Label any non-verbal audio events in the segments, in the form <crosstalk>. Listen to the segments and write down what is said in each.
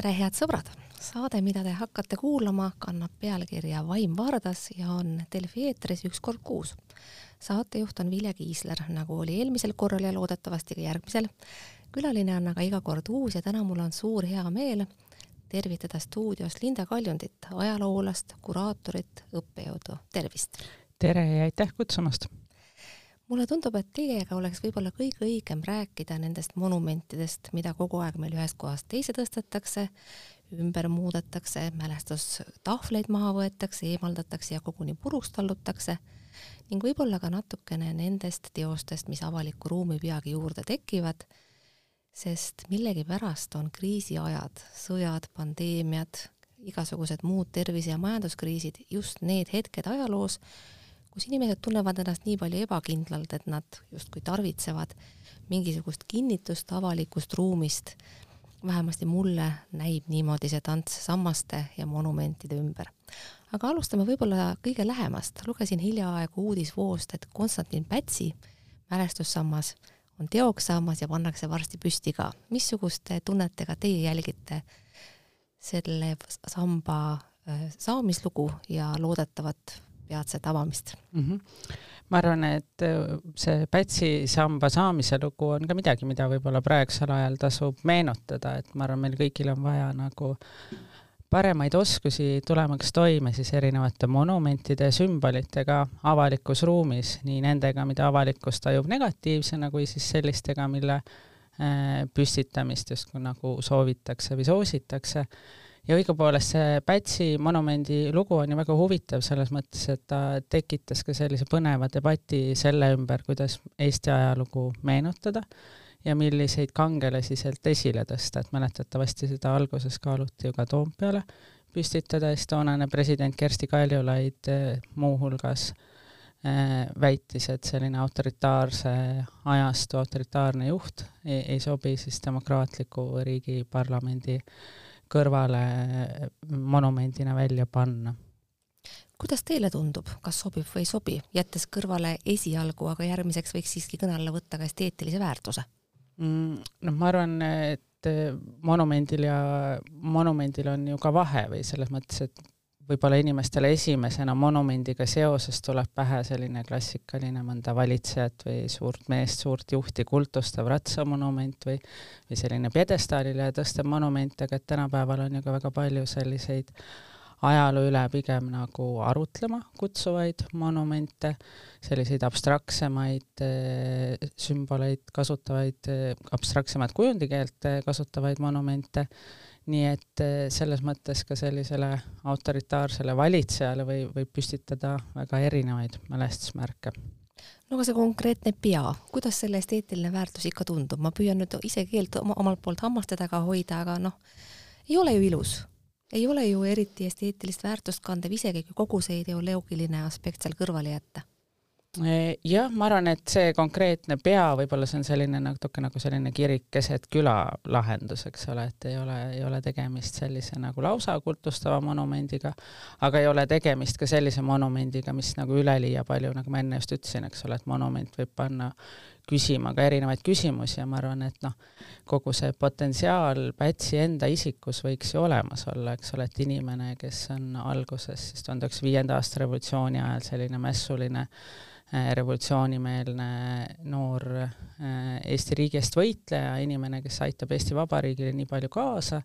tere, head sõbrad! saade, mida te hakkate kuulama, kannab pealkirja Vaim Vardas ja on Delfi eetris üks kord kuus. saatejuht on Vilja Kiisler, nagu oli eelmisel korral ja loodetavasti ka järgmisel. külaline on aga iga kord uus ja täna mul on suur hea meel tervitada stuudios Linda Kaljundit, ajaloolast, kuraatorit, õppejõudu, tervist! tere ja aitäh kutsumast! Mulle tundub, et teiega oleks võib-olla kõige õigem rääkida nendest monumentidest, mida kogu aeg meil ühest kohast teise tõstetakse, ümber muudetakse, mälestustahvleid maha võetakse, eemaldatakse ja koguni puruks tallutakse ning võib-olla ka natukene nendest teostest, mis avalikku ruumi peagi juurde tekivad, sest millegipärast on kriisiajad, sõjad, pandeemiad, igasugused muud tervise- ja majanduskriisid just need hetked ajaloos, kus inimesed tunnevad ennast nii palju ebakindlalt, et nad justkui tarvitsevad mingisugust kinnitust avalikust ruumist. vähemasti mulle näib niimoodi see tants sammaste ja monumentide ümber. aga alustame võib-olla kõige lähemast. lugesin hiljaaegu uudisvoost, et Konstantin Pätsi mälestussammas on teoks saamas ja pannakse varsti püsti ka. missuguste tunnetega teie jälgite selle samba äh, saamislugu ja loodetavat peatset avamist mm. -hmm. ma arvan, et äh, see Pätsi samba saamise lugu on ka midagi, mida võib-olla praegusel ajal tasub meenutada, et ma arvan, meil kõigil on vaja nagu paremaid oskusi tulemaks toime siis erinevate monumentide ja sümbolitega avalikus ruumis, nii nendega, mida avalikkus tajub negatiivsena, kui siis sellistega, mille äh, püstitamist justkui nagu soovitakse või soositakse ja õigupoolest see Pätsi monumendi lugu on ju väga huvitav selles mõttes, et ta tekitas ka sellise põneva debati selle ümber, kuidas Eesti ajalugu meenutada ja milliseid kangelasi sealt esile tõsta, et mäletatavasti seda alguses kaaluti ju ka Toompeale püstitada, siis toonane president Kersti Kaljulaid eh, muuhulgas äh, väitis, et selline autoritaarse ajastu autoritaarne juht ei, ei sobi siis demokraatliku riigi parlamendi äh, kõrvale monumendina välja panna. kuidas teile tundub, kas sobib või ei sobi, jättes kõrvale esialgu, aga järgmiseks võiks siiski kõne alla võtta ka esteetilise väärtuse mm,? noh, ma arvan, et monumendil ja monumendil on ju ka vahe või selles mõttes, et võib-olla inimestele esimesena monumendiga seoses tuleb pähe selline klassikaline mõnda valitsejat või suurt meest, suurt juhti kultustav ratsamonument või, või selline pjedestaalile tõstev monument, aga et tänapäeval on ju ka väga palju selliseid ajaloo üle pigem nagu arutlema kutsuvaid monumente, selliseid abstraktsemaid äh, sümboleid kasutavaid äh,, abstraktsemat kujundikeelt äh, kasutavaid monumente nii et eh, selles mõttes ka sellisele autoritaarsele valitsejale või, võib püstitada väga erinevaid mälestusmärke. no aga see konkreetne pea, kuidas selle esteetiline väärtus ikka tundub, ma püüan nüüd ise keelt oma, omalt poolt hammaste taga hoida, aga noh, ei ole ju ilus. ei ole ju eriti esteetilist väärtust kandev, isegi kui kogu see ideoloogiline aspekt seal kõrvale jätta jah, ma arvan, et see konkreetne pea, võib-olla see on selline natuke nagu selline kirik keset küla lahendus, eks ole, et ei ole, ei ole tegemist sellise nagu lausa kultustava monumendiga, aga ei ole tegemist ka sellise monumendiga, mis nagu üleliia palju, nagu ma enne just ütlesin, eks ole, et monument võib panna küsima ka erinevaid küsimusi ja ma arvan, et noh, kogu see potentsiaal Pätsi enda isikus võiks ju olemas olla, eks ole, et inimene, kes on alguses siis tuhande üheksasaja viienda aasta revolutsiooni ajal selline mässuline Äh, revolutsioonimeelne noor äh, Eesti riigi eest võitleja, inimene, kes aitab Eesti Vabariigile nii palju kaasa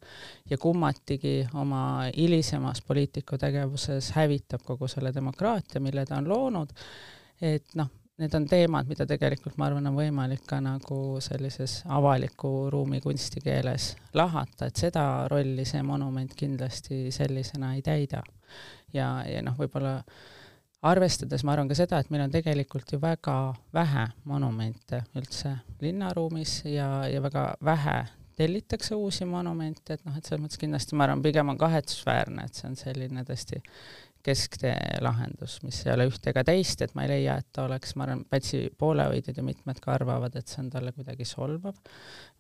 ja kummatigi oma hilisemas poliitikutegevuses hävitab kogu selle demokraatia, mille ta on loonud, et noh, need on teemad, mida tegelikult ma arvan, on võimalik ka nagu sellises avaliku ruumi kunstikeeles lahata, et seda rolli see monument kindlasti sellisena ei täida. ja, ja noh, võib-olla arvestades ma arvan ka seda, et meil on tegelikult ju väga vähe monumente üldse linnaruumis ja, ja väga vähe tellitakse uusi monumente, et noh, et selles mõttes kindlasti ma arvan, pigem on kahetsusväärne, et see on selline tõesti kesktee lahendus, mis ei ole ühte ega teist, et ma ei leia, et ta oleks, ma arvan, Pätsi poolehoidjad ja mitmed ka arvavad, et see on talle kuidagi solvav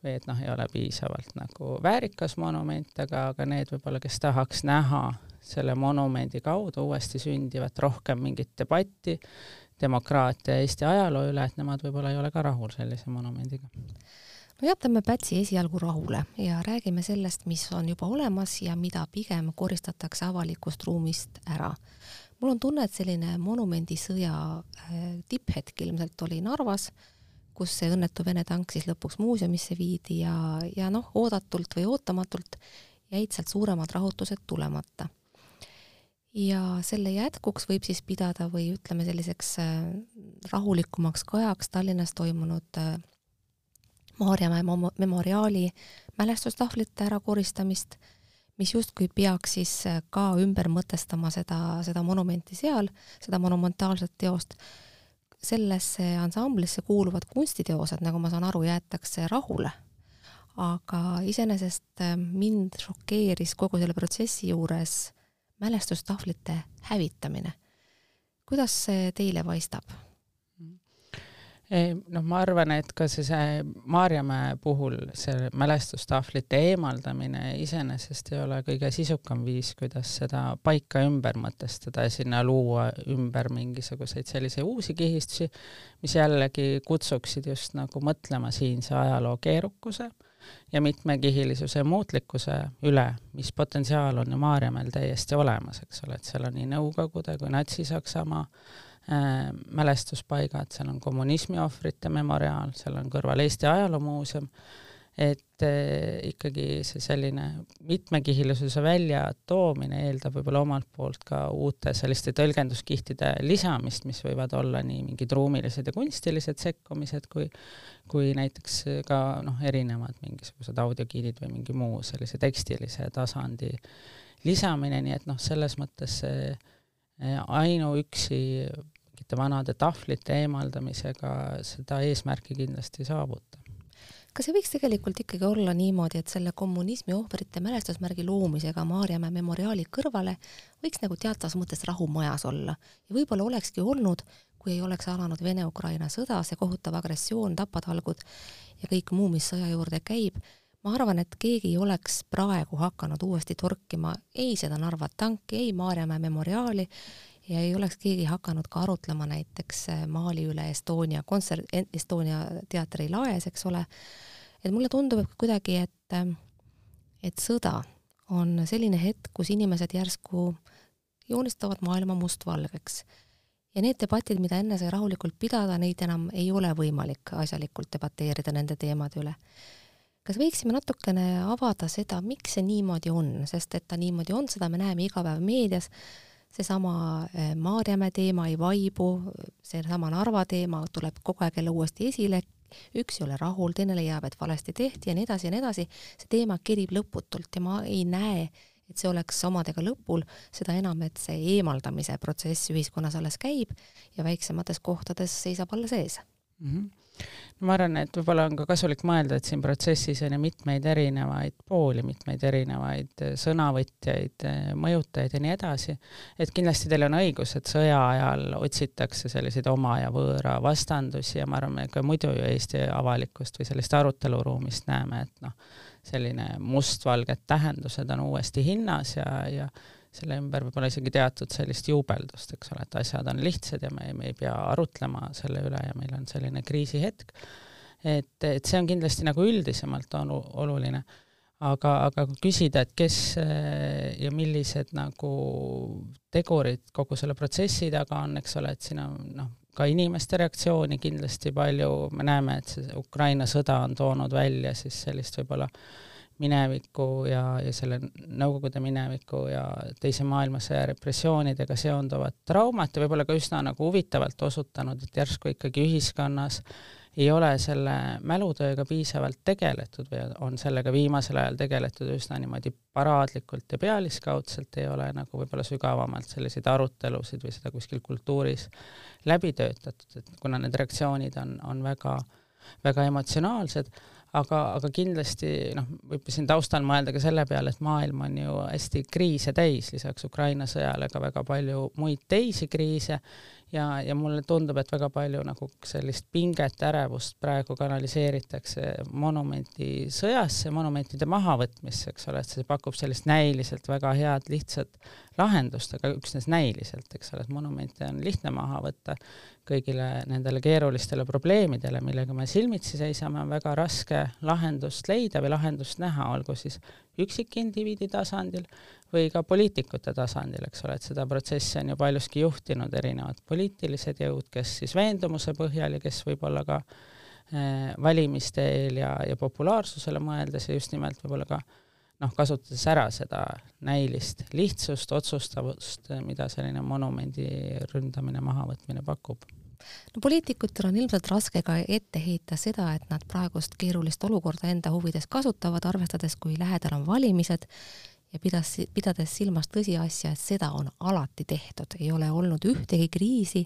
või et noh, ei ole piisavalt nagu väärikas monument, aga, aga need võib-olla, kes tahaks näha selle monumendi kaudu uuesti sündivat rohkem mingit debatti demokraatia Eesti ajaloo üle, et nemad võib-olla ei ole ka rahul sellise monumendiga. no jätame Pätsi esialgu rahule ja räägime sellest, mis on juba olemas ja mida pigem koristatakse avalikust ruumist ära. mul on tunne, et selline monumendisõja äh, tipphetk ilmselt oli Narvas, kus see õnnetu Vene tank siis lõpuks muuseumisse viidi ja, ja noh, oodatult või ootamatult jäid sealt suuremad rahutused tulemata. Ja selle jätkuks võib siis pidada või ütleme selliseks äh, rahulikumaks kajaks Tallinnas toimunud äh, Maarjamäe memoriaali mälestustahvlite ärakoristamist, mis justkui peaks siis äh, ka ümber mõtestama seda, seda monumenti seal, seda monumentaalset teost. sellesse ansamblisse kuuluvad kunstiteosed, nagu ma saan aru, jäetakse rahule. aga iseenesest mind šokeeris kogu selle protsessi juures mälestustahvlite hävitamine. kuidas see teile paistab? noh, ma arvan, et ka see, see Maarjamäe puhul see mälestustahvlite eemaldamine iseenesest ei ole kõige sisukam viis, kuidas seda paika ümber mõtestada ja sinna luua ümber mingisuguseid selliseid uusi kihistusi, mis jällegi kutsuksid just nagu mõtlema siinse ajaloo keerukuse ja mitmekihilisuse ja muutlikkuse üle, mis potentsiaal on ju Maarjamäel täiesti olemas, eks ole, et seal on nii Nõukogude kui Natsi-Saksamaa Äh, mälestuspaigad, seal on kommunismi ohvrite memoriaal, seal on kõrval Eesti Ajaloomuuseum, et äh, ikkagi see selline mitmekihilisuse väljatoomine eeldab võib-olla omalt poolt ka uute selliste tõlgenduskihtide lisamist, mis võivad olla nii mingid ruumilised ja kunstilised sekkumised, kui kui näiteks ka noh, erinevad mingisugused audiogiidid või mingi muu sellise tekstilise tasandi lisamine, nii et noh, selles mõttes see äh, ainuüksi mingite vanade tahvlite eemaldamisega seda eesmärki kindlasti ei saavuta. Kas ei võiks tegelikult ikkagi olla niimoodi, et selle kommunismi ohvrite mälestusmärgi loomisega Maarjamäe memoriaali kõrvale võiks nagu teatavas mõttes rahu majas olla? Ja võib-olla olekski olnud, kui ei oleks alanud Vene-Ukraina sõda, see kohutav agressioon, tapatalgud ja kõik muu, mis sõja juurde käib, ma arvan, et keegi ei oleks praegu hakanud uuesti torkima ei seda Narva tanki, ei Maarjamäe memoriaali ja ei oleks keegi hakanud ka arutlema näiteks äh, maali üle Estonia kontsert, Estonia teatri laes, eks ole, et mulle tundub et kuidagi, et, äh, et sõda on selline hetk, kus inimesed järsku joonistavad maailma mustvalgeks. ja need debatid, mida enne sai rahulikult pidada, neid enam ei ole võimalik asjalikult debateerida nende teemade üle. kas võiksime natukene avada seda, miks see niimoodi on, sest et ta niimoodi on, seda me näeme iga päev meedias, seesama eh, Maarjamäe teema ei vaibu, seesama Narva teema tuleb kogu aeg jälle uuesti esile, üks ei ole rahul, teine leiab, et valesti tehti ja nii edasi ja nii edasi, see teema kerib lõputult ja ma ei näe, et see oleks omadega lõpul, seda enam, et see eemaldamise protsess ühiskonnas alles käib ja väiksemates kohtades seisab alles ees mm. -hmm ma arvan, et võib-olla on ka kasulik mõelda, et siin protsessis on ju mitmeid erinevaid pooli, mitmeid erinevaid äh, sõnavõtjaid, äh, mõjutajaid ja nii edasi. et kindlasti teil on õigus, et sõja ajal otsitakse selliseid oma ja võõra vastandusi ja ma arvan, me ka muidu ju Eesti avalikkust või sellist aruteluruumist näeme, et noh, selline mustvalged tähendused on uuesti hinnas ja, ja selle ümber võib-olla isegi teatud sellist juubeldust, eks ole, et asjad on lihtsad ja me, me ei pea arutlema selle üle ja meil on selline kriisihetk. et, et see on kindlasti nagu üldisemalt on oluline. aga, aga kui küsida, et kes eh, ja millised nagu tegurid kogu selle protsessi taga on, eks ole, et siin on noh, ka inimeste reaktsiooni kindlasti palju, me näeme, et see Ukraina sõda on toonud välja siis sellist võib-olla mineviku ja, ja selle Nõukogude mineviku ja Teise maailmasõja repressioonidega seonduvat traumat ja võib-olla ka üsna nagu huvitavalt osutanud, et järsku ikkagi ühiskonnas ei ole selle mälutööga piisavalt tegeletud või on sellega viimasel ajal tegeletud üsna niimoodi paraadlikult ja pealiskaudselt, ei ole nagu võib-olla sügavamalt selliseid arutelusid või seda kuskil kultuuris läbi töötatud, et kuna need reaktsioonid on, on väga, väga emotsionaalsed aga, aga kindlasti noh, võib siin taustal mõelda ka selle peale, et maailm on ju hästi kriise täis, lisaks Ukraina sõjale ka väga palju muid teisi kriise ja, ja mulle tundub, et väga palju nagu sellist pinget, ärevust praegu kanaliseeritakse monumenti sõjasse, monumentide mahavõtmisse, eks ole, et see pakub sellist näiliselt väga head lihtsat lahendust, aga üksnes näiliselt, eks ole, et monumente on lihtne maha võtta, kõigile nendele keerulistele probleemidele, millega me silmitsi seisame, on väga raske lahendust leida või lahendust näha, olgu siis üksikindiviidi tasandil või ka poliitikute tasandil, eks ole, et seda protsessi on ju paljuski juhtinud erinevad poliitilised jõud, kes siis veendumuse põhjal ja kes võib-olla ka eh, valimiste eel ja, ja populaarsusele mõeldes ja just nimelt võib-olla ka noh, kasutades ära seda näilist lihtsust, otsustavust, mida selline monumendi ründamine, mahavõtmine pakub no poliitikutel on ilmselt raske ka ette heita seda, et nad praegust keerulist olukorda enda huvides kasutavad, arvestades, kui lähedal on valimised ja pidas, pidades silmas tõsiasja, et seda on alati tehtud, ei ole olnud ühtegi kriisi,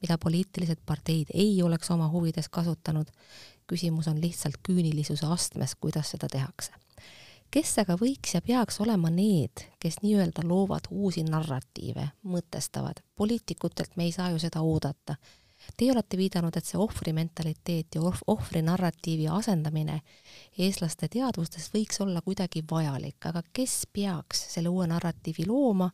mida poliitilised parteid ei oleks oma huvides kasutanud. küsimus on lihtsalt küünilisuse astmes, kuidas seda tehakse. Kes aga võiks ja peaks olema need, kes nii-öelda loovad uusi narratiive, mõtestavad, poliitikutelt me ei saa ju seda oodata Teie olete viidanud, et see ohvrimentaliteet ja ohvri narratiivi asendamine eestlaste teadvustes võiks olla kuidagi vajalik, aga kes peaks selle uue narratiivi looma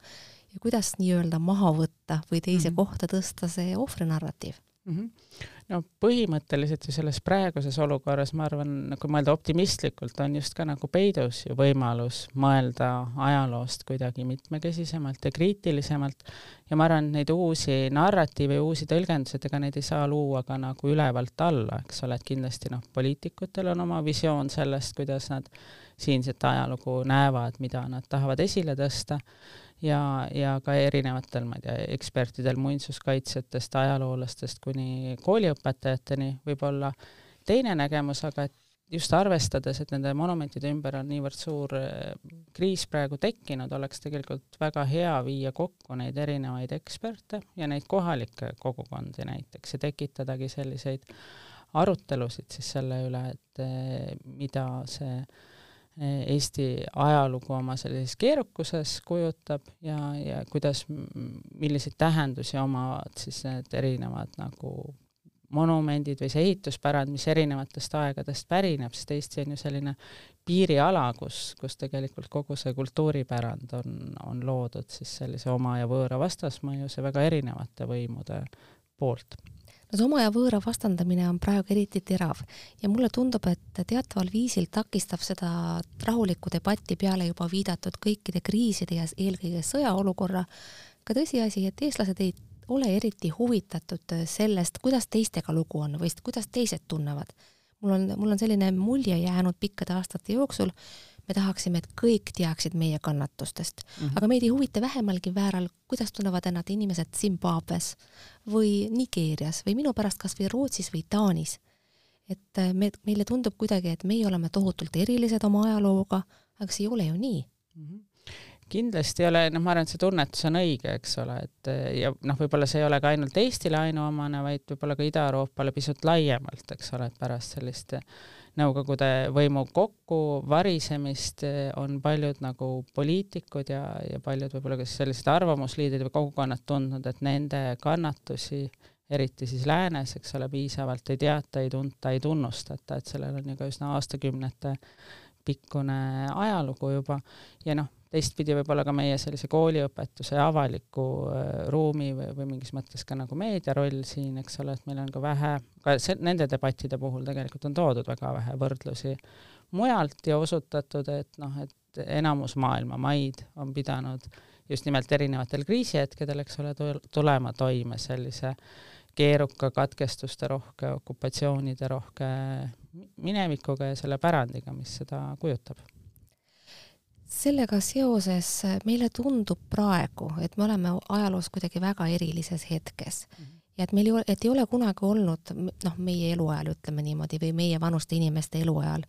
ja kuidas nii-öelda maha võtta või teise mm -hmm. kohta tõsta see ohvri narratiiv mm? -hmm no põhimõtteliselt ju selles praeguses olukorras, ma arvan, kui mõelda optimistlikult, on just ka nagu peidus ju võimalus mõelda ajaloost kuidagi mitmekesisemalt ja kriitilisemalt. Ja ma arvan, et neid uusi narratiive ja uusi tõlgendusi, et ega neid ei saa luua ka nagu ülevalt alla, eks ole, et kindlasti noh, poliitikutel on oma visioon sellest, kuidas nad siinset ajalugu näevad, mida nad tahavad esile tõsta ja, ja ka erinevatel, ma ei tea, ekspertidel, muinsuskaitsjatest, ajaloolastest kuni kooliõpetajateni võib-olla. Teine nägemus, aga et just arvestades, et nende monumentide ümber on niivõrd suur eh, kriis praegu tekkinud, oleks tegelikult väga hea viia kokku neid erinevaid eksperte ja neid kohalikke kogukondi näiteks ja tekitadagi selliseid arutelusid siis selle üle, et eh, mida see äh, Eesti ajalugu oma sellises keerukuses kujutab ja, ja kuidas, milliseid tähendusi omavad siis need erinevad nagu monumendid või see ehituspärand, mis erinevatest aegadest pärineb, sest Eesti on ju selline piiriala, kus, kus tegelikult kogu see kultuuripärand on, on loodud siis sellise oma ja võõra vastasmõjus ja väga erinevate võimude poolt no see oma ja võõra vastandamine on praegu eriti terav ja mulle tundub, et teataval viisil takistab seda rahulikku debatti peale juba viidatud kõikide kriiside ja eelkõige sõjaolukorra ka tõsiasi, et eestlased ei ole eriti huvitatud sellest, kuidas teistega lugu on või kuidas teised tunnevad. mul on, mul on selline mulje jäänud pikkade aastate jooksul, me tahaksime, et kõik teaksid meie kannatustest mm, -hmm. aga meid ei huvita vähemalgi määral, kuidas tunnevad ennast inimesed Zimbabwes või Nigeerias või minu pärast kas või Rootsis või Taanis. et äh, me, meile tundub kuidagi, et meie oleme tohutult erilised oma ajalooga, aga see ei ole ju nii mm. -hmm kindlasti ei ole, noh, ma arvan, et see tunnetus on õige, eks ole, et ja noh, võib-olla see ei ole ka ainult Eestile ainuomane, vaid võib-olla ka Ida-Euroopale pisut laiemalt, eks ole, et pärast sellist Nõukogude võimu kokkuvarisemist eh, on paljud nagu poliitikud ja, ja paljud võib-olla ka sellised arvamusliidrid või kogukonnad tundnud, et nende kannatusi, eriti siis läänes, eks ole, piisavalt ei teata, ei tunta, ei tunnustata, et sellel on ju ka üsna aastakümnete pikkune ajalugu juba. Ja noh, teistpidi võib-olla ka meie sellise kooliõpetuse avaliku äh, ruumi või, või mingis mõttes ka nagu meedia roll siin, eks ole, et meil on ka vähe, ka see, nende debattide puhul tegelikult on toodud väga vähe võrdlusi mujalt ja osutatud, et noh, et enamus maailma maid on pidanud just nimelt erinevatel kriisihetkedel, eks ole, tulema toime sellise keeruka katkestuste rohke, okupatsioonide rohke minevikuga ja selle pärandiga, mis seda kujutab sellega seoses äh, meile tundub praegu, et me oleme ajaloos kuidagi väga erilises hetkes mm -hmm. ja et meil ei ole, et ei ole kunagi olnud noh, meie eluajal ütleme niimoodi või meie vanuste inimeste eluajal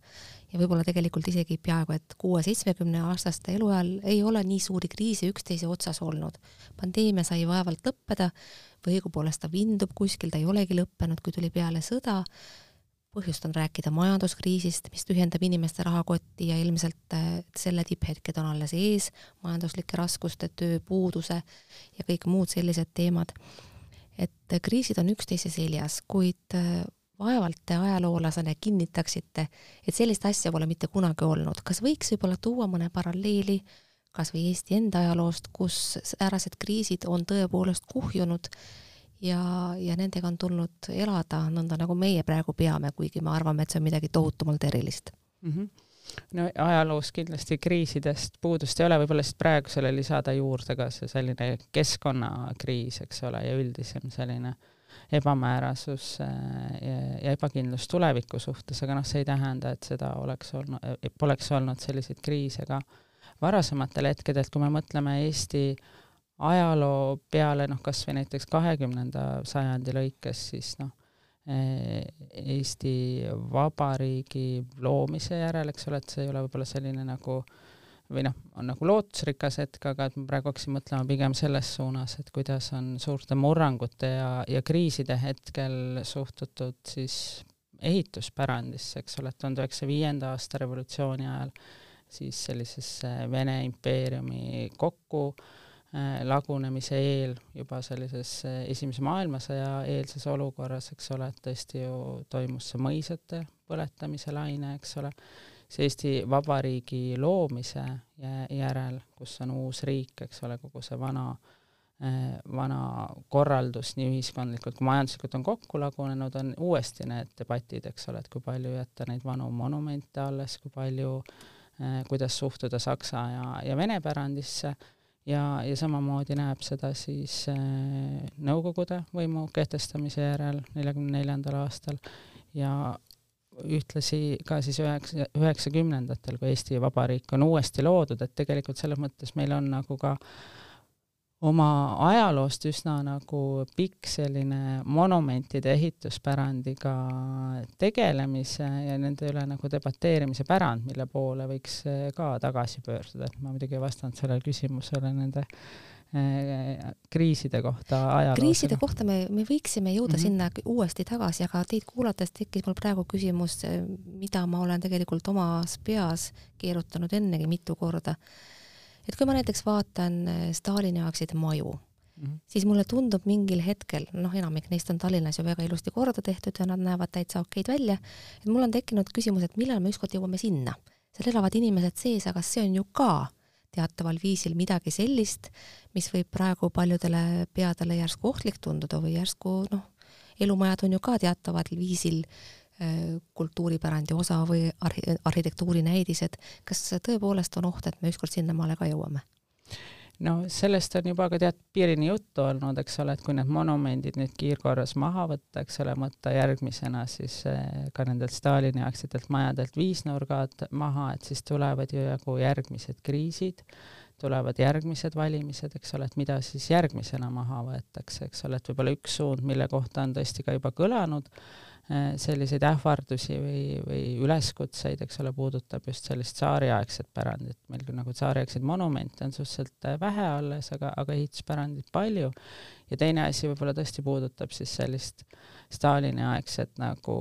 ja võib-olla tegelikult isegi peaaegu et kuue-seitsmekümne aastaste eluajal ei ole nii suuri kriise üksteise otsas olnud. pandeemia sai vaevalt lõppeda või õigupoolest ta vindub kuskil, ta ei olegi lõppenud, kui tuli peale sõda põhjust on rääkida majanduskriisist, mis tühjendab inimeste rahakotti ja ilmselt äh, selle tipphetked on alles ees, majanduslike raskuste, tööpuuduse ja kõik muud sellised teemad. et kriisid on üksteise seljas, kuid vaevalt te ajaloolasena kinnitaksite, et sellist asja pole mitte kunagi olnud. kas võiks võib-olla tuua mõne paralleeli kas või Eesti enda ajaloost, kus säärased kriisid on tõepoolest kuhjunud ja, ja nendega on tulnud elada nõnda, nagu meie praegu peame, kuigi me arvame, et see on midagi tohutumalt erilist. Mm. -hmm no ajaloos kindlasti kriisidest puudust ei ole, võib-olla siis praegusele lisada juurde ka see selline keskkonnakriis, eks ole, ja üldisem selline ebamäärasus äh, ja, ja ebakindlus tuleviku suhtes, aga noh, see ei tähenda, et seda oleks olnud, poleks olnud selliseid kriise ka varasematel hetkedel, kui me mõtleme Eesti ajaloo peale, noh, kas või näiteks kahekümnenda sajandi lõikes, siis noh, eh, Eesti Vabariigi loomise järel, eks ole, et see ei ole võib-olla selline nagu või noh, on nagu lootusrikas hetk, aga et ma praegu hakkasin mõtlema pigem selles suunas, et kuidas on suurte murrangute ja, ja kriiside hetkel suhtutud siis ehituspärandisse, eks ole, et tuhande üheksasaja viienda aasta revolutsiooni ajal siis sellisesse Vene impeeriumi kokku äh, lagunemise eel juba sellises äh, Esimese maailmasõja eelses olukorras, eks ole, et tõesti ju toimus see mõisate põletamise laine, eks ole, siis Eesti Vabariigi loomise järel, kus on uus riik, eks ole, kogu see vana äh, vana korraldus nii ühiskondlikult kui majanduslikult on kokku lagunenud, on uuesti need debatid, eks ole, et kui palju jätta neid vanu monumente alles, kui palju äh, Äh, kuidas suhtuda saksa ja, ja vene pärandisse ja, ja samamoodi näeb seda siis äh, Nõukogude võimu kehtestamise järel neljakümne neljandal aastal ja ühtlasi ka siis üheksa, üheksakümnendatel, kui Eesti Vabariik on uuesti loodud, et tegelikult selles mõttes meil on nagu ka äh, oma ajaloost üsna nagu pikk selline monumentide ehituspärandiga tegelemise ja nende üle nagu debateerimise pärand, mille poole võiks eh, ka tagasi pöörduda, et ma muidugi ei vastanud sellele küsimusele nende eh, kriiside kohta ajaloos. kriiside kohta me, me võiksime jõuda mm -hmm. sinna uuesti tagasi, aga teid kuulates tekkis mul praegu küsimus, eh, mida ma olen tegelikult omas peas keerutanud ennegi mitu korda et kui ma näiteks vaatan äh, Stalini aegseid maju mm, -hmm. siis mulle tundub mingil hetkel, noh, enamik neist on Tallinnas ju väga ilusti korda tehtud ja nad näevad täitsa okeid välja, et mul on tekkinud küsimus, et millal me ükskord jõuame sinna. seal elavad inimesed sees, aga see on ju ka teataval viisil midagi sellist, mis võib praegu paljudele peadele järsku ohtlik tunduda või järsku noh, elumajad on ju ka teataval viisil kultuuripärandi osa või arhi-, arhitektuurinäidised, kas tõepoolest on oht, et me ükskord sinnamaale ka jõuame? no sellest on juba ka teatud piirini juttu olnud, eks ole, et kui need monumendid nüüd kiirkorras maha võtta, eks ole, võtta järgmisena siis äh, ka nendelt Stalini aegsetelt majadelt viisnurgad maha, et siis tulevad ju nagu järgmised kriisid, tulevad järgmised valimised, eks ole, et mida siis järgmisena maha võetakse, eks ole, et võib-olla üks suund, mille kohta on tõesti ka juba kõlanud, Äh, selliseid ähvardusi või, või üleskutseid, eks ole, puudutab just sellist tsaariaegset pärandit, meil küll nagu tsaariaegseid monumente on suhteliselt äh, vähe alles, aga, aga ehituspärandit palju. ja teine asi võib-olla tõesti puudutab siis sellist Stalini aegset nagu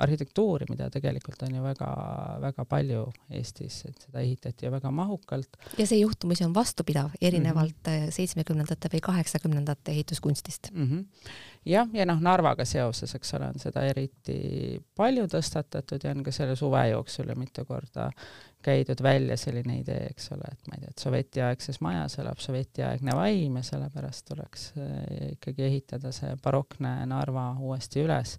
arhitektuuri, mida tegelikult on ju väga-väga palju Eestis, et seda ehitati ju väga mahukalt. ja see juhtumisi on vastupidav, erinevalt mhm. seitsmekümnendate mm -hmm. või kaheksakümnendate ehituskunstist mm. -hmm. jah, ja noh, Narvaga seoses, eks ole, on seda eriti palju tõstatatud ja on ka selle suve jooksul ju mitu korda käidud välja selline idee, eks ole, et ma ei tea, et sovetiaegses majas elab sovetiaegne vaim ja sellepärast tuleks äh, ikkagi ehitada see barokne Narva uuesti üles.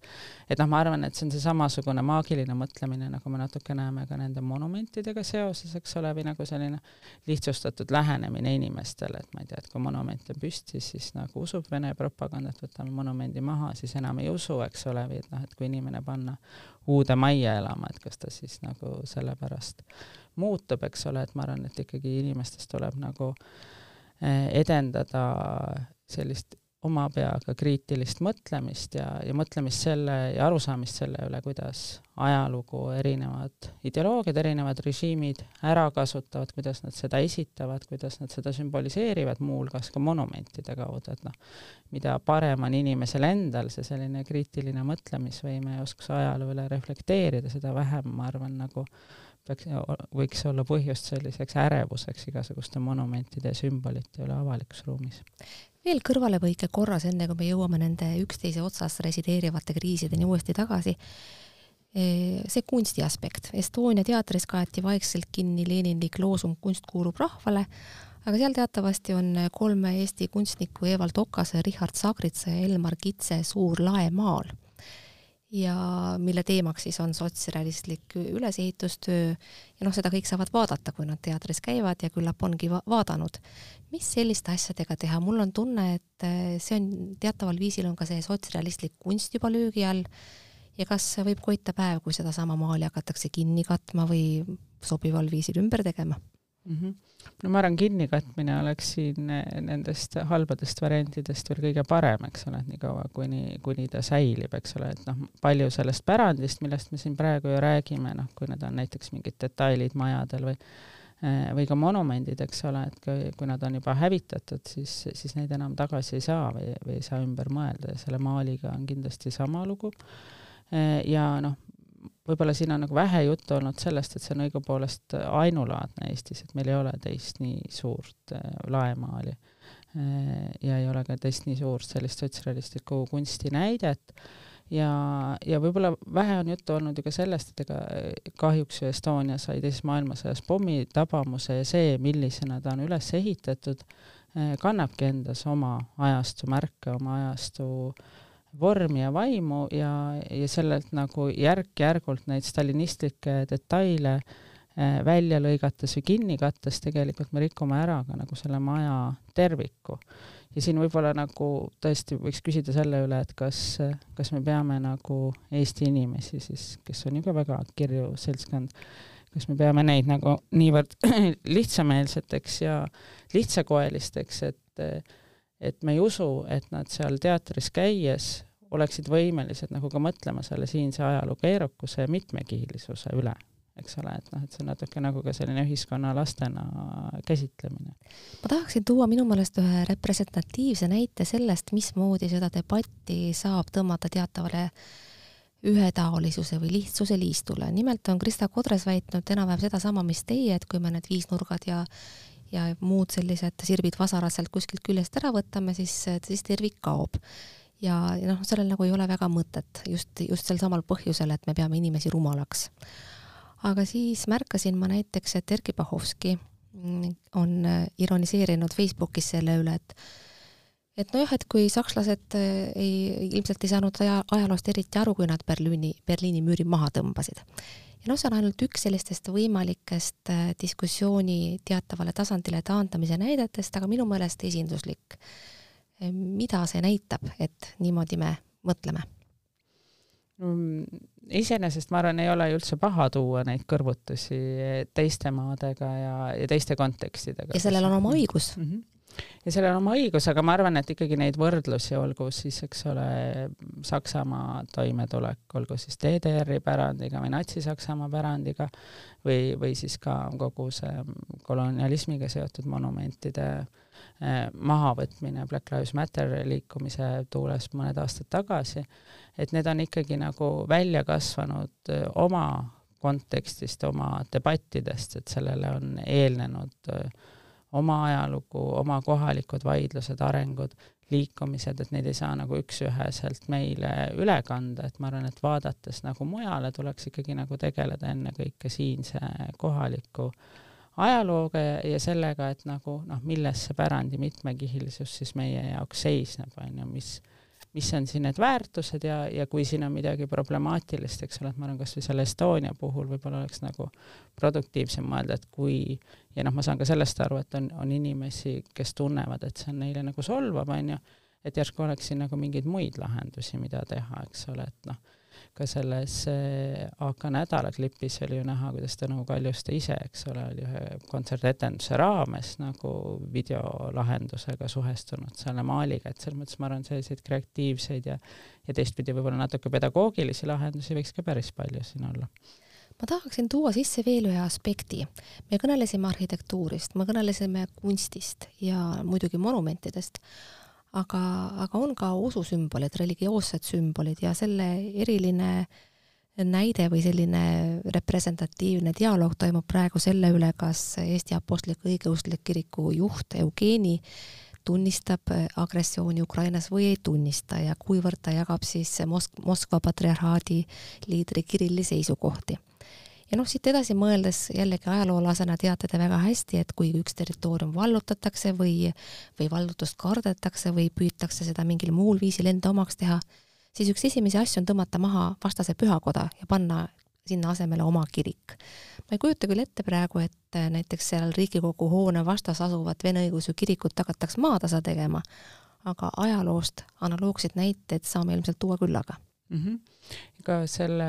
et noh, ma arvan, et see on see samasugune maagiline mõtlemine, nagu me natuke näeme ka nende monumentidega seoses, eks ole, või nagu selline lihtsustatud lähenemine inimestele, et ma ei tea, et kui monument on püsti, siis nagu usub Vene propagandat, võtame monumendi maha, siis enam ei usu, eks ole, või et noh, et kui inimene panna uude majja elama, et kas ta siis nagu sellepärast muutub, eks ole, et ma arvan, et ikkagi inimestes tuleb nagu eh, edendada sellist oma peaga kriitilist mõtlemist ja, ja mõtlemist selle ja arusaamist selle üle, kuidas ajalugu erinevad ideoloogiad, erinevad režiimid ära kasutavad, kuidas nad seda esitavad, kuidas nad seda sümboliseerivad, muuhulgas ka monumentide kaudu, et noh, mida parem on inimesel endal see selline kriitiline mõtlemisvõime ja oskus ajaloo üle reflekteerida, seda vähem, ma arvan, nagu peaks, võiks olla põhjust selliseks ärevuseks igasuguste monumentide ja sümbolite üle avalikus ruumis. veel kõrvalepõike korras, enne kui me jõuame nende üksteise otsas resideerivate kriisideni uuesti tagasi. see kunsti aspekt, Estonia teatris kaeti vaikselt kinni Leninlik loosung Kunst kuulub rahvale, aga seal teatavasti on kolme Eesti kunstniku Evald Okase, Richard Sagritsa ja Elmar Kitse suur lae maal ja mille teemaks siis on sotsrealistlik ülesehitustöö ja noh, seda kõik saavad vaadata, kui nad teatris käivad ja küllap ongi va vaadanud. mis selliste asjadega teha, mul on tunne, et eh, see on teataval viisil on ka see sotsrealistlik kunst juba löögi all ja kas võib koita päev, kui sedasama maali hakatakse kinni katma või sobival viisil ümber tegema mm. -hmm. No ma arvan, kinnikatmine oleks siin eh, nendest halbadest variantidest veel kõige parem, eks ole, et niikaua kuni, kuni ta säilib, eks ole, et noh, palju sellest pärandist, millest me siin praegu ju räägime, noh, kui need on näiteks mingid detailid majadel või eh, või ka monumendid, eks ole, et kui, kui nad on juba hävitatud, siis, siis neid enam tagasi ei saa või, või ei saa ümber mõelda ja selle maaliga on kindlasti sama lugu. Eh, ja noh, võib-olla siin on nagu vähe juttu olnud sellest, et see on õigupoolest ainulaadne Eestis, et meil ei ole teist nii suurt äh, laemaali. Äh, ja ei ole ka teist nii suurt sellist sotsrealistlikku kunstinäidet ja, ja võib-olla vähe on juttu olnud ju ka sellest, et ega kahjuks ju Estonia sai teises maailmasõjas pommitabamuse ja see, millisena ta on üles ehitatud, äh, kannabki endas oma ajastu märke, oma ajastu äh, vormi ja vaimu ja, ja sellelt nagu järk-järgult neid stalinistlikke detaile äh, välja lõigates või kinni kattes tegelikult me rikume ära ka nagu selle maja terviku. ja siin võib-olla nagu tõesti võiks küsida selle üle, et kas, kas me peame nagu Eesti inimesi siis, kes on ju ka väga kirju seltskond, kas me peame neid nagu niivõrd <clears throat> lihtsameelseteks ja lihtsakoelisteks, et et me ei usu, et nad seal teatris käies oleksid võimelised nagu ka mõtlema selle siinse ajaloo keerukuse ja mitmekihilisuse üle, eks ole, et noh, et see on natuke nagu ka selline ühiskonna lastena käsitlemine. ma tahaksin tuua minu meelest ühe representatiivse näite sellest, mismoodi seda debatti saab tõmmata teatavale ühetaolisuse või lihtsuse liistule. nimelt on Krista Kodres väitnud enam-vähem sedasama, mis teie, et kui me need viisnurgad ja ja muud sellised sirbid-vasarad sealt kuskilt küljest ära võtame, siis, siis tervik kaob. ja, ja noh, sellel nagu ei ole väga mõtet just, just sel samal põhjusel, et me peame inimesi rumalaks. aga siis märkasin ma näiteks, et Erkki Pahovski on ironiseerinud Facebookis selle üle, et et nojah, et kui sakslased ei, ilmselt ei saanud aja, ajaloost eriti aru, kui nad Berliini, Berliini müüri maha tõmbasid ja noh, see on ainult üks sellistest võimalikest äh, diskussiooni teatavale tasandile taandamise näidetest, aga minu meelest esinduslik. Mida see näitab, et niimoodi me mõtleme? Mm, iseenesest ma arvan, ei ole üldse paha tuua neid kõrvutusi teiste maadega ja, ja teiste kontekstidega. ja sellel on oma õigus mm. -hmm ja sellel on oma õigus, aga ma arvan, et ikkagi neid võrdlusi, olgu siis, eks ole, Saksamaa toimetulek, olgu siis DDR-i pärandiga või Natsi-Saksamaa pärandiga või, või siis ka kogu see kolonialismiga seotud monumentide eh, mahavõtmine Black Lives Matter liikumise tuules mõned aastad tagasi, et need on ikkagi nagu välja kasvanud eh, oma kontekstist, oma debattidest, et sellele on eelnenud äh, oma ajalugu, oma kohalikud vaidlused, arengud, liikumised, et neid ei saa nagu üks-üheselt meile üle kanda, et ma arvan, et vaadates nagu mujale, tuleks ikkagi nagu tegeleda ennekõike siinse kohaliku ajalooga ja, ja sellega, et nagu noh, milles see pärandi mitmekihilisus siis meie jaoks seisneb, on ju, mis mis on siin need väärtused ja, ja kui siin on midagi problemaatilist, eks ole, et ma arvan, kas või selle Estonia puhul võib-olla oleks nagu produktiivsem mõelda, et kui ja noh, ma saan ka sellest aru, et on, on inimesi, kes tunnevad, et see on neile nagu solvav, on ju, et järsku oleks siin nagu mingeid muid lahendusi, mida teha, eks ole, et noh ka selles eh, AK Nädala klipis oli ju näha, kuidas Tõnu Kaljuste ise, eks ole, oli ühe kontsertetenduse raames nagu videolahendusega suhestunud selle maaliga, et selles mõttes ma arvan, selliseid kreatiivseid ja ja teistpidi võib-olla natuke pedagoogilisi lahendusi võiks ka päris palju siin olla ma tahaksin tuua sisse veel ühe aspekti. me kõnelesime arhitektuurist, me kõnelesime kunstist ja muidugi monumentidest, aga, aga on ka ususümbolid, religioossed sümbolid ja selle eriline näide või selline representatiivne dialoog toimub praegu selle üle, kas Eesti Apostlik-Õigeusklik Kiriku juht Eugeni tunnistab agressiooni Ukrainas või ei tunnista ja kuivõrd ta jagab siis Mosk-, Moskva patriarhaadi liidri Kirilli seisukohti. Ja noh, siit edasi mõeldes jällegi ajaloolasena teate te väga hästi, et kui üks territoorium vallutatakse või, või vallutust kardetakse või püütakse seda mingil muul viisil enda omaks teha, siis üks esimesi asju on tõmmata maha vastase pühakoda ja panna sinna asemele oma kirik. ma ei kujuta küll ette praegu, et näiteks seal Riigikogu hoone vastas asuvat vene õigeusu kirikut hakataks maatasa tegema, aga ajaloost analoogseid näiteid saame ilmselt tuua küllaga mm. -hmm. ka selle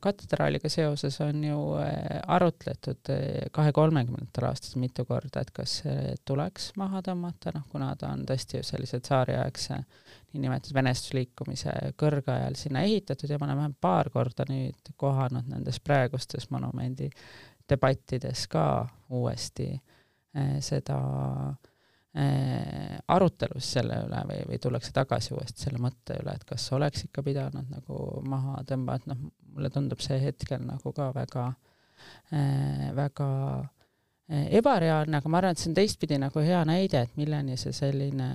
katedraaliga seoses on ju äh, arutletud äh, kahe kolmekümnendatel aastatel mitu korda, et kas see tuleks maha tõmmata, noh kuna ta on tõesti ju sellise tsaariaegse niinimetatud venestusliikumise kõrgajal sinna ehitatud ja ma olen vähemalt paar korda nüüd kohanud nendes praegustes monumendi debattides ka uuesti seda äh, Äh, arutelus selle üle või, või tullakse tagasi uuesti selle mõtte üle, et kas oleks ikka pidanud nagu maha tõmbama, et noh, mulle tundub see hetkel nagu ka väga äh,, väga äh, ebareaalne, aga ma arvan, et see on teistpidi nagu hea näide, et milleni see selline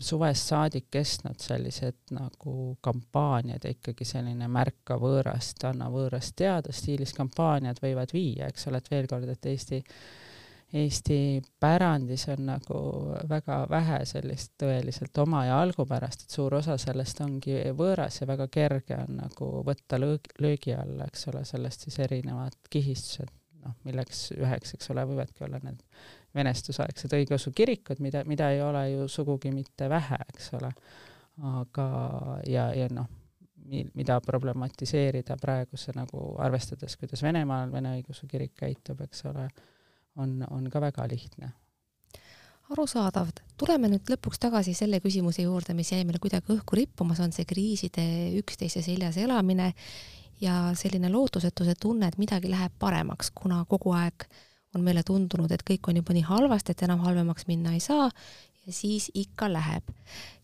suvest saadik kestnud sellised nagu kampaaniad ja ikkagi selline märka võõrast, anna võõrast teada stiilis kampaaniad võivad viia, eks ole, et veel kord, et Eesti Eesti pärandis on nagu väga vähe sellist tõeliselt oma ja algupärast, et suur osa sellest ongi võõras ja väga kerge on nagu võtta löögi, löögi alla, eks ole, sellest siis erinevad kihistused, noh, milleks üheks, eks ole, võivadki olla need venestusaegsed õigeusu kirikud, mida, mida ei ole ju sugugi mitte vähe, eks ole. aga, ja, ja noh, mida problematiseerida praeguse nagu arvestades, kuidas Venemaal Vene õigeusu kirik käitub, eks ole on, on ka väga lihtne. arusaadav, tuleme nüüd lõpuks tagasi selle küsimuse juurde, mis jäi meile kuidagi õhku rippuma, see on see kriiside üksteise seljas elamine ja selline lootusetuse tunne, et midagi läheb paremaks, kuna kogu aeg on meile tundunud, et kõik on juba nii halvasti, et enam halvemaks minna ei saa ja siis ikka läheb.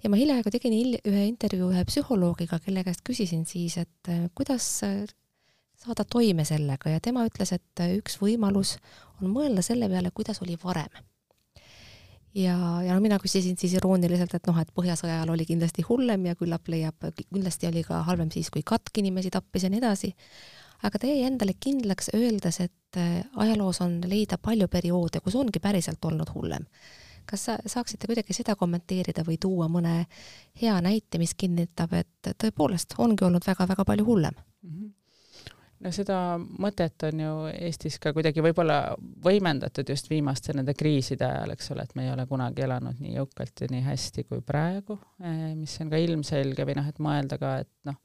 ja ma hiljaaegu tegin ühe intervjuu ühe psühholoogiga, kelle käest küsisin siis, et kuidas saada toime sellega ja tema ütles, et üks võimalus on mõelda selle peale, kuidas oli varem. ja, ja no mina küsisin siis irooniliselt, et noh, et Põhjasõja ajal oli kindlasti hullem ja küllap leiab, kindlasti oli ka halvem siis, kui katk inimesi tappis ja nii edasi. aga ta jäi endale kindlaks, öeldes, et äh, ajaloos on leida palju perioode, kus ongi päriselt olnud hullem kas sa saaksite kuidagi seda kommenteerida või tuua mõne hea näite, mis kinnitab, et tõepoolest ongi olnud väga-väga palju hullem mm? -hmm no seda mõtet on ju Eestis ka kuidagi võib-olla võimendatud just viimaste nende kriiside ajal, eks ole, et me ei ole kunagi elanud nii jõukalt ja nii hästi kui praegu, eh, mis on ka ilmselge või noh, et mõelda ka, et noh,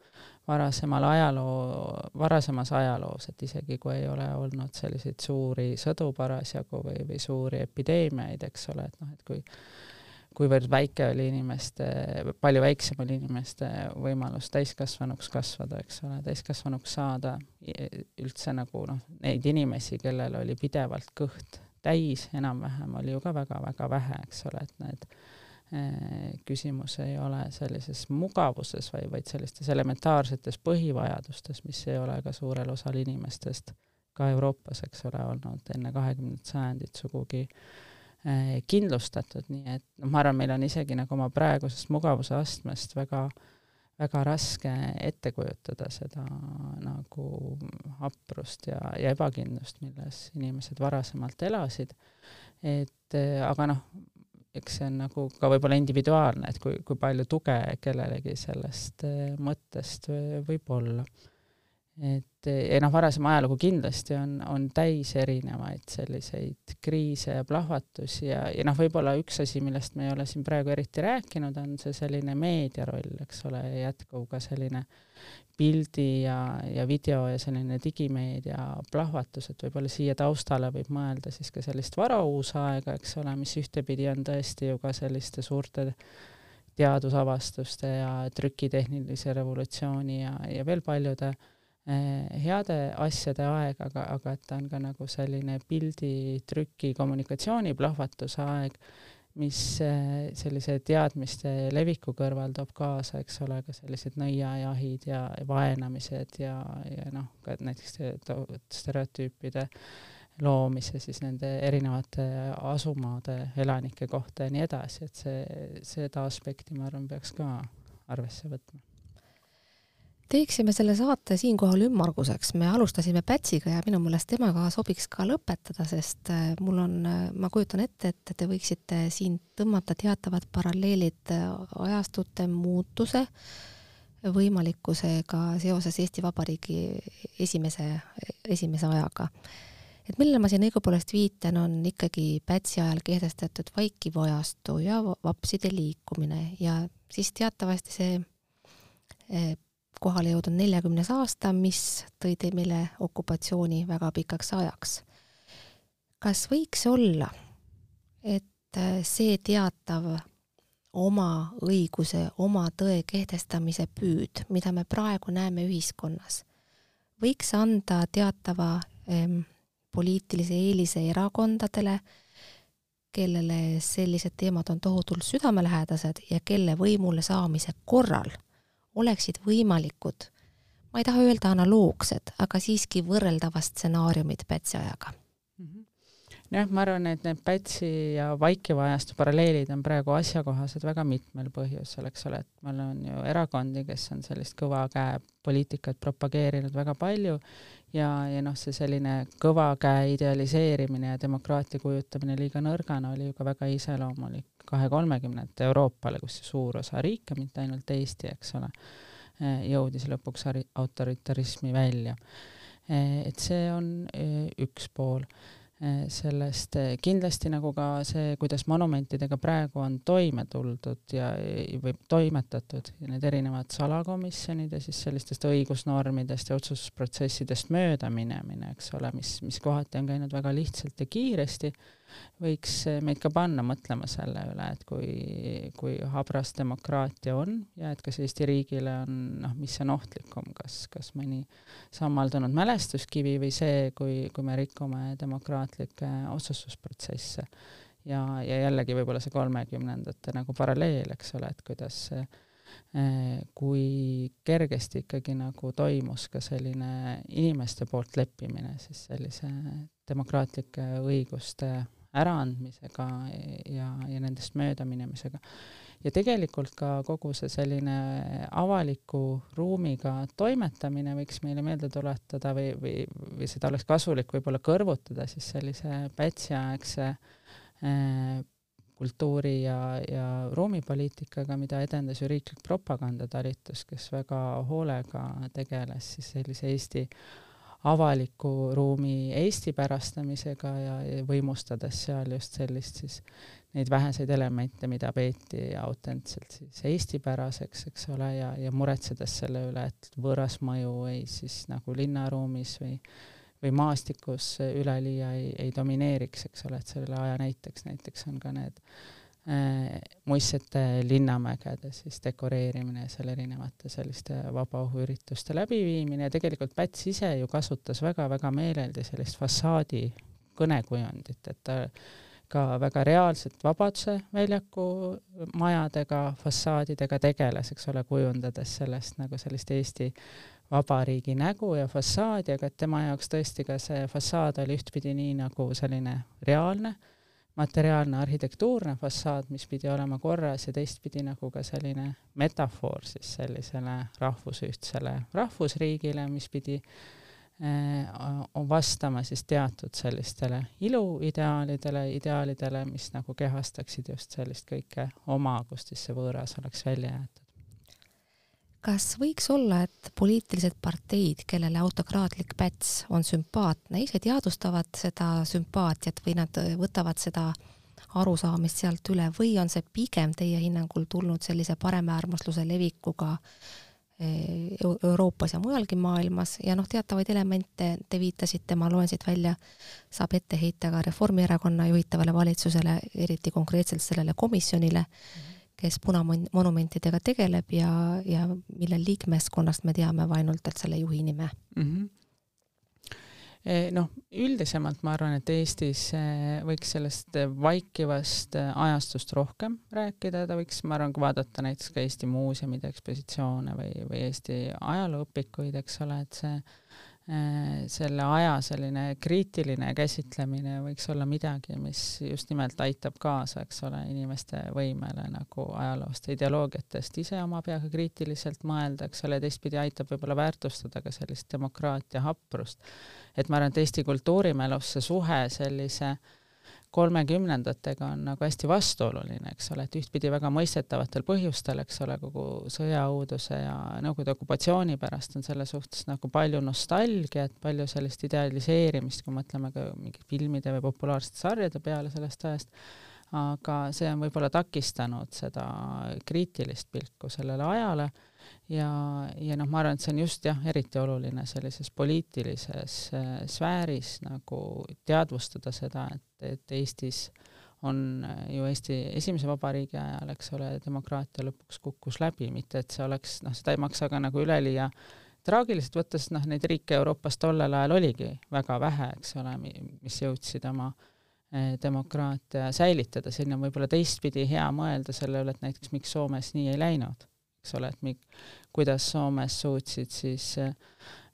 varasemal ajaloo, varasemas ajaloos, et isegi kui ei ole olnud selliseid suuri sõdu parasjagu või, või suuri epideemiaid, eks ole, et noh, et kui kuivõrd väike oli inimeste, palju väiksem oli inimeste võimalus täiskasvanuks kasvada, eks ole, täiskasvanuks saada, üldse nagu noh, neid inimesi, kellel oli pidevalt kõht täis enam-vähem, oli ju ka väga-väga vähe, eks ole, et need eh, küsimus ei ole sellises mugavuses, vaid, vaid sellistes elementaarsetes põhivajadustes, mis ei ole ka suurel osal inimestest ka Euroopas, eks ole, olnud enne kahekümnendat sajandit sugugi äh, kindlustatud, nii et noh, ma arvan, meil on isegi nagu oma praegusest mugavuse astmest väga, väga raske ette kujutada seda nagu haprust ja, ja ebakindlust, milles inimesed varasemalt elasid. et äh, aga noh, eks see on nagu ka võib-olla individuaalne, et kui, kui palju tuge kellelegi sellest äh, mõttest võib olla et ja noh, varasem ajalugu kindlasti on, on täis erinevaid selliseid kriise ja plahvatusi ja, ja noh, võib-olla üks asi, millest me ei ole siin praegu eriti rääkinud, on see selline meedia roll, eks ole, ja jätkuv ka selline pildi ja, ja video ja selline digimeedia plahvatus, et võib-olla siia taustale võib mõelda siis ka sellist varauusaega, eks ole, mis ühtepidi on tõesti ju ka selliste suurte teadusavastuste ja trükitehnilise revolutsiooni ja, ja veel paljude äh, Eh, heade asjade aeg, aga, aga et ta on ka nagu selline pildi, trüki, kommunikatsiooni plahvatuse aeg mis äh, sellise teadmiste leviku kõrval toob kaasa, eks ole, ka sellised nõiajahid ja vaenamised ja, ja noh, ka näiteks stereotüüpide loomise siis nende erinevate asumaade elanike kohta ja nii edasi, et see, seda aspekti, ma arvan, peaks ka arvesse võtma teeksime selle saate siinkohal ümmarguseks, me alustasime Pätsiga ja minu meelest temaga sobiks ka lõpetada, sest äh, mul on, äh, ma kujutan ette, et te võiksite siin tõmmata teatavad paralleelid äh, ajastute muutuse võimalikkusega seoses Eesti Vabariigi esimese, esimese ajaga. et millele ma siin õigupoolest viitan, on ikkagi Pätsi ajal kehtestatud vaikiv ajastu ja vapside liikumine ja siis teatavasti see kohale jõudnud neljakümnes aasta, mis tõi meile okupatsiooni väga pikaks ajaks. kas võiks olla, et see teatav oma õiguse, oma tõe kehtestamise püüd, mida me praegu näeme ühiskonnas, võiks anda teatava ähm, poliitilise eelise erakondadele, kellele sellised teemad on tohutult südamelähedased ja kelle võimule saamise korral oleksid võimalikud, ma ei taha öelda analoogsed, aga siiski võrreldavad stsenaariumid Pätsi ajaga. Mm. -hmm jah, ma arvan, et need Pätsi ja Vaikiva ajastu paralleelid on praegu asjakohased väga mitmel põhjusel, eks ole, et meil on ju erakondi, kes on sellist kõva käe poliitikat propageerinud väga palju ja, ja noh, see selline kõva käe idealiseerimine ja demokraatia kujutamine liiga nõrgana oli ju ka väga iseloomulik kahe-kolmekümnendate Euroopale, kus suur osa riike, mitte ainult Eesti, eks ole, eh, jõudis lõpuks autoritarismi välja. Eh, et see on eh, üks pool sellest kindlasti nagu ka see, kuidas monumentidega praegu on toime tuldud ja, või toimetatud ja need erinevad salakomisjonid ja siis sellistest õigusnormidest ja otsustusprotsessidest mööda minemine, eks ole, mis, mis kohati on käinud väga lihtsalt ja kiiresti võiks meid ka panna mõtlema selle üle, et kui, kui habras demokraatia on ja et kas Eesti riigile on, noh, mis on ohtlikum, kas, kas mõni sammaldunud mälestuskivi või see, kui, kui me rikume demokraatlikke otsustusprotsesse. ja, ja jällegi võib-olla see kolmekümnendate nagu paralleel, eks ole, et kuidas see kui kergesti ikkagi nagu toimus ka selline inimeste poolt leppimine siis sellise demokraatlike õiguste äraandmisega ja, ja nendest möödaminemisega. ja tegelikult ka kogu see selline avaliku ruumiga toimetamine võiks meile meelde tuletada või, või, või seda oleks kasulik võib-olla kõrvutada siis sellise Pätsi-aegse äh, kultuuri ja, ja ruumipoliitikaga, mida edendas ju riiklik propagandatalitus, kes väga hoolega tegeles siis sellise Eesti avaliku ruumi Eesti-pärastamisega ja, võimustades seal just sellist siis neid väheseid elemente, mida peeti autentselt siis Eesti-päraseks, eks ole, ja, ja muretsedes selle üle, et võõras mõju ei siis nagu linnaruumis või või maastikus üleliia ei, ei domineeriks, eks ole, et selle aja näiteks, näiteks on ka need Äh, muistsete linnamägede siis dekoreerimine ja seal erinevate selliste vabaõhuürituste läbiviimine. Ja tegelikult Päts ise ju kasutas väga-väga meeleldi sellist fassaadi kõnekujundit, et ta ka väga reaalselt Vabaduse väljaku majadega, fassaadidega tegeles, eks ole, kujundades sellest nagu sellist Eesti vabariigi nägu ja fassaadi, aga et tema jaoks tõesti ka see fassaad oli ühtpidi nii nagu selline reaalne materiaalne arhitektuurne fassaad, mis pidi olema korras ja teistpidi nagu ka selline metafoor siis sellisele rahvusühtsele rahvusriigile, mis pidi eh, vastama siis teatud sellistele iluideaalidele, ideaalidele, mis nagu kehastaksid just sellist kõike oma, kust siis see võõras oleks välja jäetud kas võiks olla, et poliitilised parteid, kellele autokraatlik päts on sümpaatne, ise teadvustavad seda sümpaatiat või nad võtavad seda arusaamist sealt üle või on see pigem teie hinnangul tulnud sellise paremäärmusluse levikuga eh, Euroopas ja mujalgi maailmas? Ja noh, teatavaid elemente te viitasite, ma loen siit välja, saab ette heita ka Reformierakonna juhitavale valitsusele, eriti konkreetselt sellele komisjonile. Mm, -hmm kes punamonumentidega tegeleb ja, ja mille liikmeskonnast me teame ainult selle juhi nime mm. -hmm noh, üldisemalt ma arvan, et Eestis eh, võiks sellest vaikivast eh, ajastust rohkem rääkida, ta võiks, ma arvan, kui vaadata näiteks ka Eesti muuseumide ekspositsioone või, või Eesti ajalooõpikuid, eks ole, et see selle aja selline kriitiline käsitlemine võiks olla midagi, mis just nimelt aitab kaasa, eks ole, inimeste võimele nagu ajaloost ja ideoloogiatest ise oma peaga kriitiliselt mõelda, eks ole, teistpidi aitab võib-olla väärtustada ka sellist demokraatia haprust. et ma arvan, et Eesti kultuurimälus see suhe sellise äh, kolmekümnendatega on nagu hästi vastuoluline, eks ole, et ühtpidi väga mõistetavatel põhjustel, eks ole, kogu sõjaõuduse ja Nõukogude okupatsiooni pärast on selle suhtes nagu palju nostalgiat, palju sellist idealiseerimist, kui mõtleme ka mingi filmide või populaarsete sarjade peale sellest ajast, aga see on võib-olla takistanud seda kriitilist pilku sellele ajale. Ja, ja noh, ma arvan, et see on just jah, eriti oluline sellises poliitilises äh, sfääris nagu teadvustada seda, et, et Eestis on äh, ju Eesti esimese vabariigi ajal, eks ole, demokraatia lõpuks kukkus läbi, mitte et see oleks, noh, seda ei maksa ka nagu üleliia. Traagiliselt võttes, noh, neid riike Euroopas tollel ajal oligi väga vähe, eks ole, mis jõudsid oma äh, demokraatia säilitada, siin on võib-olla teistpidi hea mõelda selle üle, et näiteks miks Soomes nii ei läinud eks ole, et mi-, kuidas Soomes suutsid siis äh,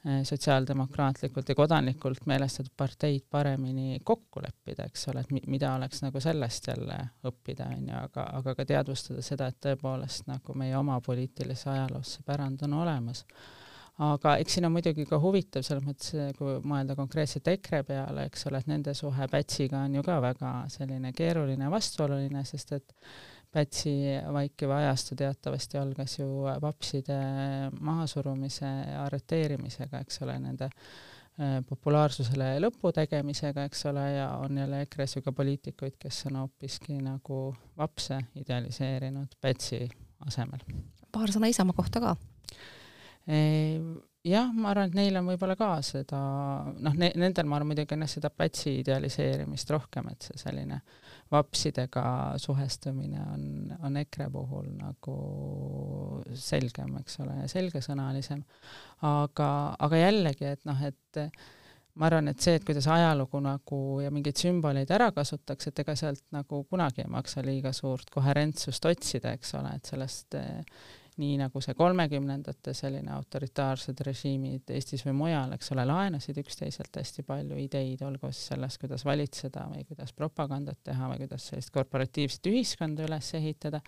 sotsiaaldemokraatlikult ja kodanlikult meelestatud parteid paremini kokku leppida, eks ole, et mi-, mida oleks nagu sellest jälle õppida, on ju, aga, aga ka teadvustada seda, et tõepoolest nagu meie oma poliitilise ajaloos see pärand on olemas. aga eks siin on muidugi ka huvitav selles mõttes, kui mõelda konkreetselt EKRE peale, eks ole, et nende suhe Pätsiga on ju ka väga selline keeruline ja vastuoluline, sest et Pätsi vaikiva ajastu teatavasti algas ju vapside mahasurumise ja arreteerimisega, eks ole, nende äh, populaarsusele lõpu tegemisega, eks ole, ja on jälle EKRE-s ju ka poliitikuid, kes on hoopiski nagu vapse idealiseerinud Pätsi asemel. paar sõna Isamaa kohta ka jah, ma arvan, et neil on võib-olla ka seda, noh ne,, nendel ma arvan muidugi on seda Pätsi idealiseerimist rohkem, et see selline vapsidega suhestumine on, on EKRE puhul nagu selgem, eks ole, ja selgesõnalisem. aga, aga jällegi, et noh, et ma arvan, et see, et kuidas ajalugu nagu ja mingeid sümboleid ära kasutatakse, et ega sealt nagu kunagi ei maksa liiga suurt koherentsust otsida, eks ole, et sellest nii nagu see kolmekümnendate selline autoritaarsed režiimid Eestis või mujal, eks ole, laenasid üksteiselt hästi palju ideid, olgu siis selles, kuidas valitseda või kuidas propagandat teha või kuidas sellist korporatiivset ühiskonda üles ehitada,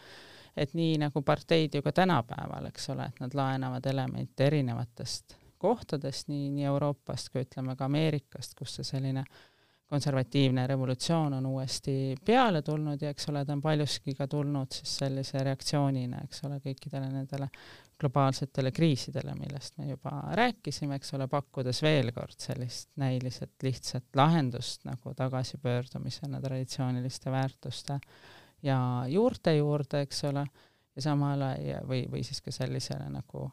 et nii nagu parteid ju ka tänapäeval, eks ole, et nad laenavad elemente erinevatest kohtadest, nii, nii Euroopast kui ütleme ka Ameerikast, kus see selline äh, konservatiivne revolutsioon on uuesti peale tulnud ja eks ole, ta on paljuski ka tulnud siis sellise reaktsioonina, eks ole, kõikidele nendele globaalsetele kriisidele, millest me juba rääkisime, eks ole, pakkudes veel kord sellist näiliselt lihtsat lahendust nagu tagasipöördumisena traditsiooniliste väärtuste ja juurte juurde, eks ole, ja samal ajal või, või siis ka sellisele nagu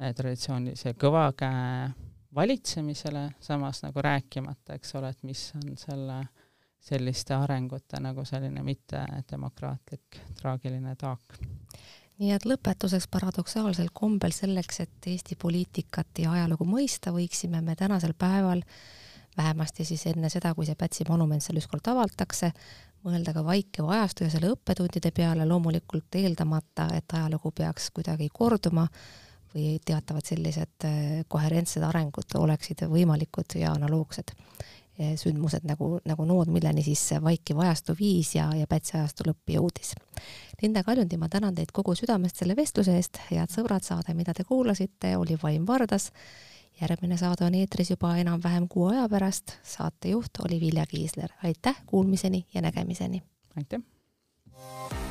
eh, traditsioonilise kõva käe valitsemisele, samas nagu rääkimata, eks ole, et mis on selle selliste arengute nagu selline mittedemokraatlik traagiline taak. nii et lõpetuseks paradoksaalsel kombel selleks, et Eesti poliitikat ja ajalugu mõista, võiksime me tänasel päeval vähemasti siis enne seda, kui see Pätsi monument seal ükskord avatakse, mõelda ka vaikiva ajastu ja selle õppetundide peale, loomulikult eeldamata, et ajalugu peaks kuidagi korduma või teatavad sellised äh, koherentsed arengud oleksid võimalikud ja analoogsed äh, sündmused nagu, nagu nood, milleni siis vaikiv ajastu viis ja, ja Pätsi ajastu lõpp jõudis. Linda Kaljundi, ma tänan teid kogu südamest selle vestluse eest, head sõbrad, saade, mida te kuulasite, oli Vaim Vardas. järgmine saade on eetris juba enam-vähem kuu aja pärast, saatejuht oli Vilja Kiisler, aitäh, kuulmiseni ja nägemiseni! aitäh!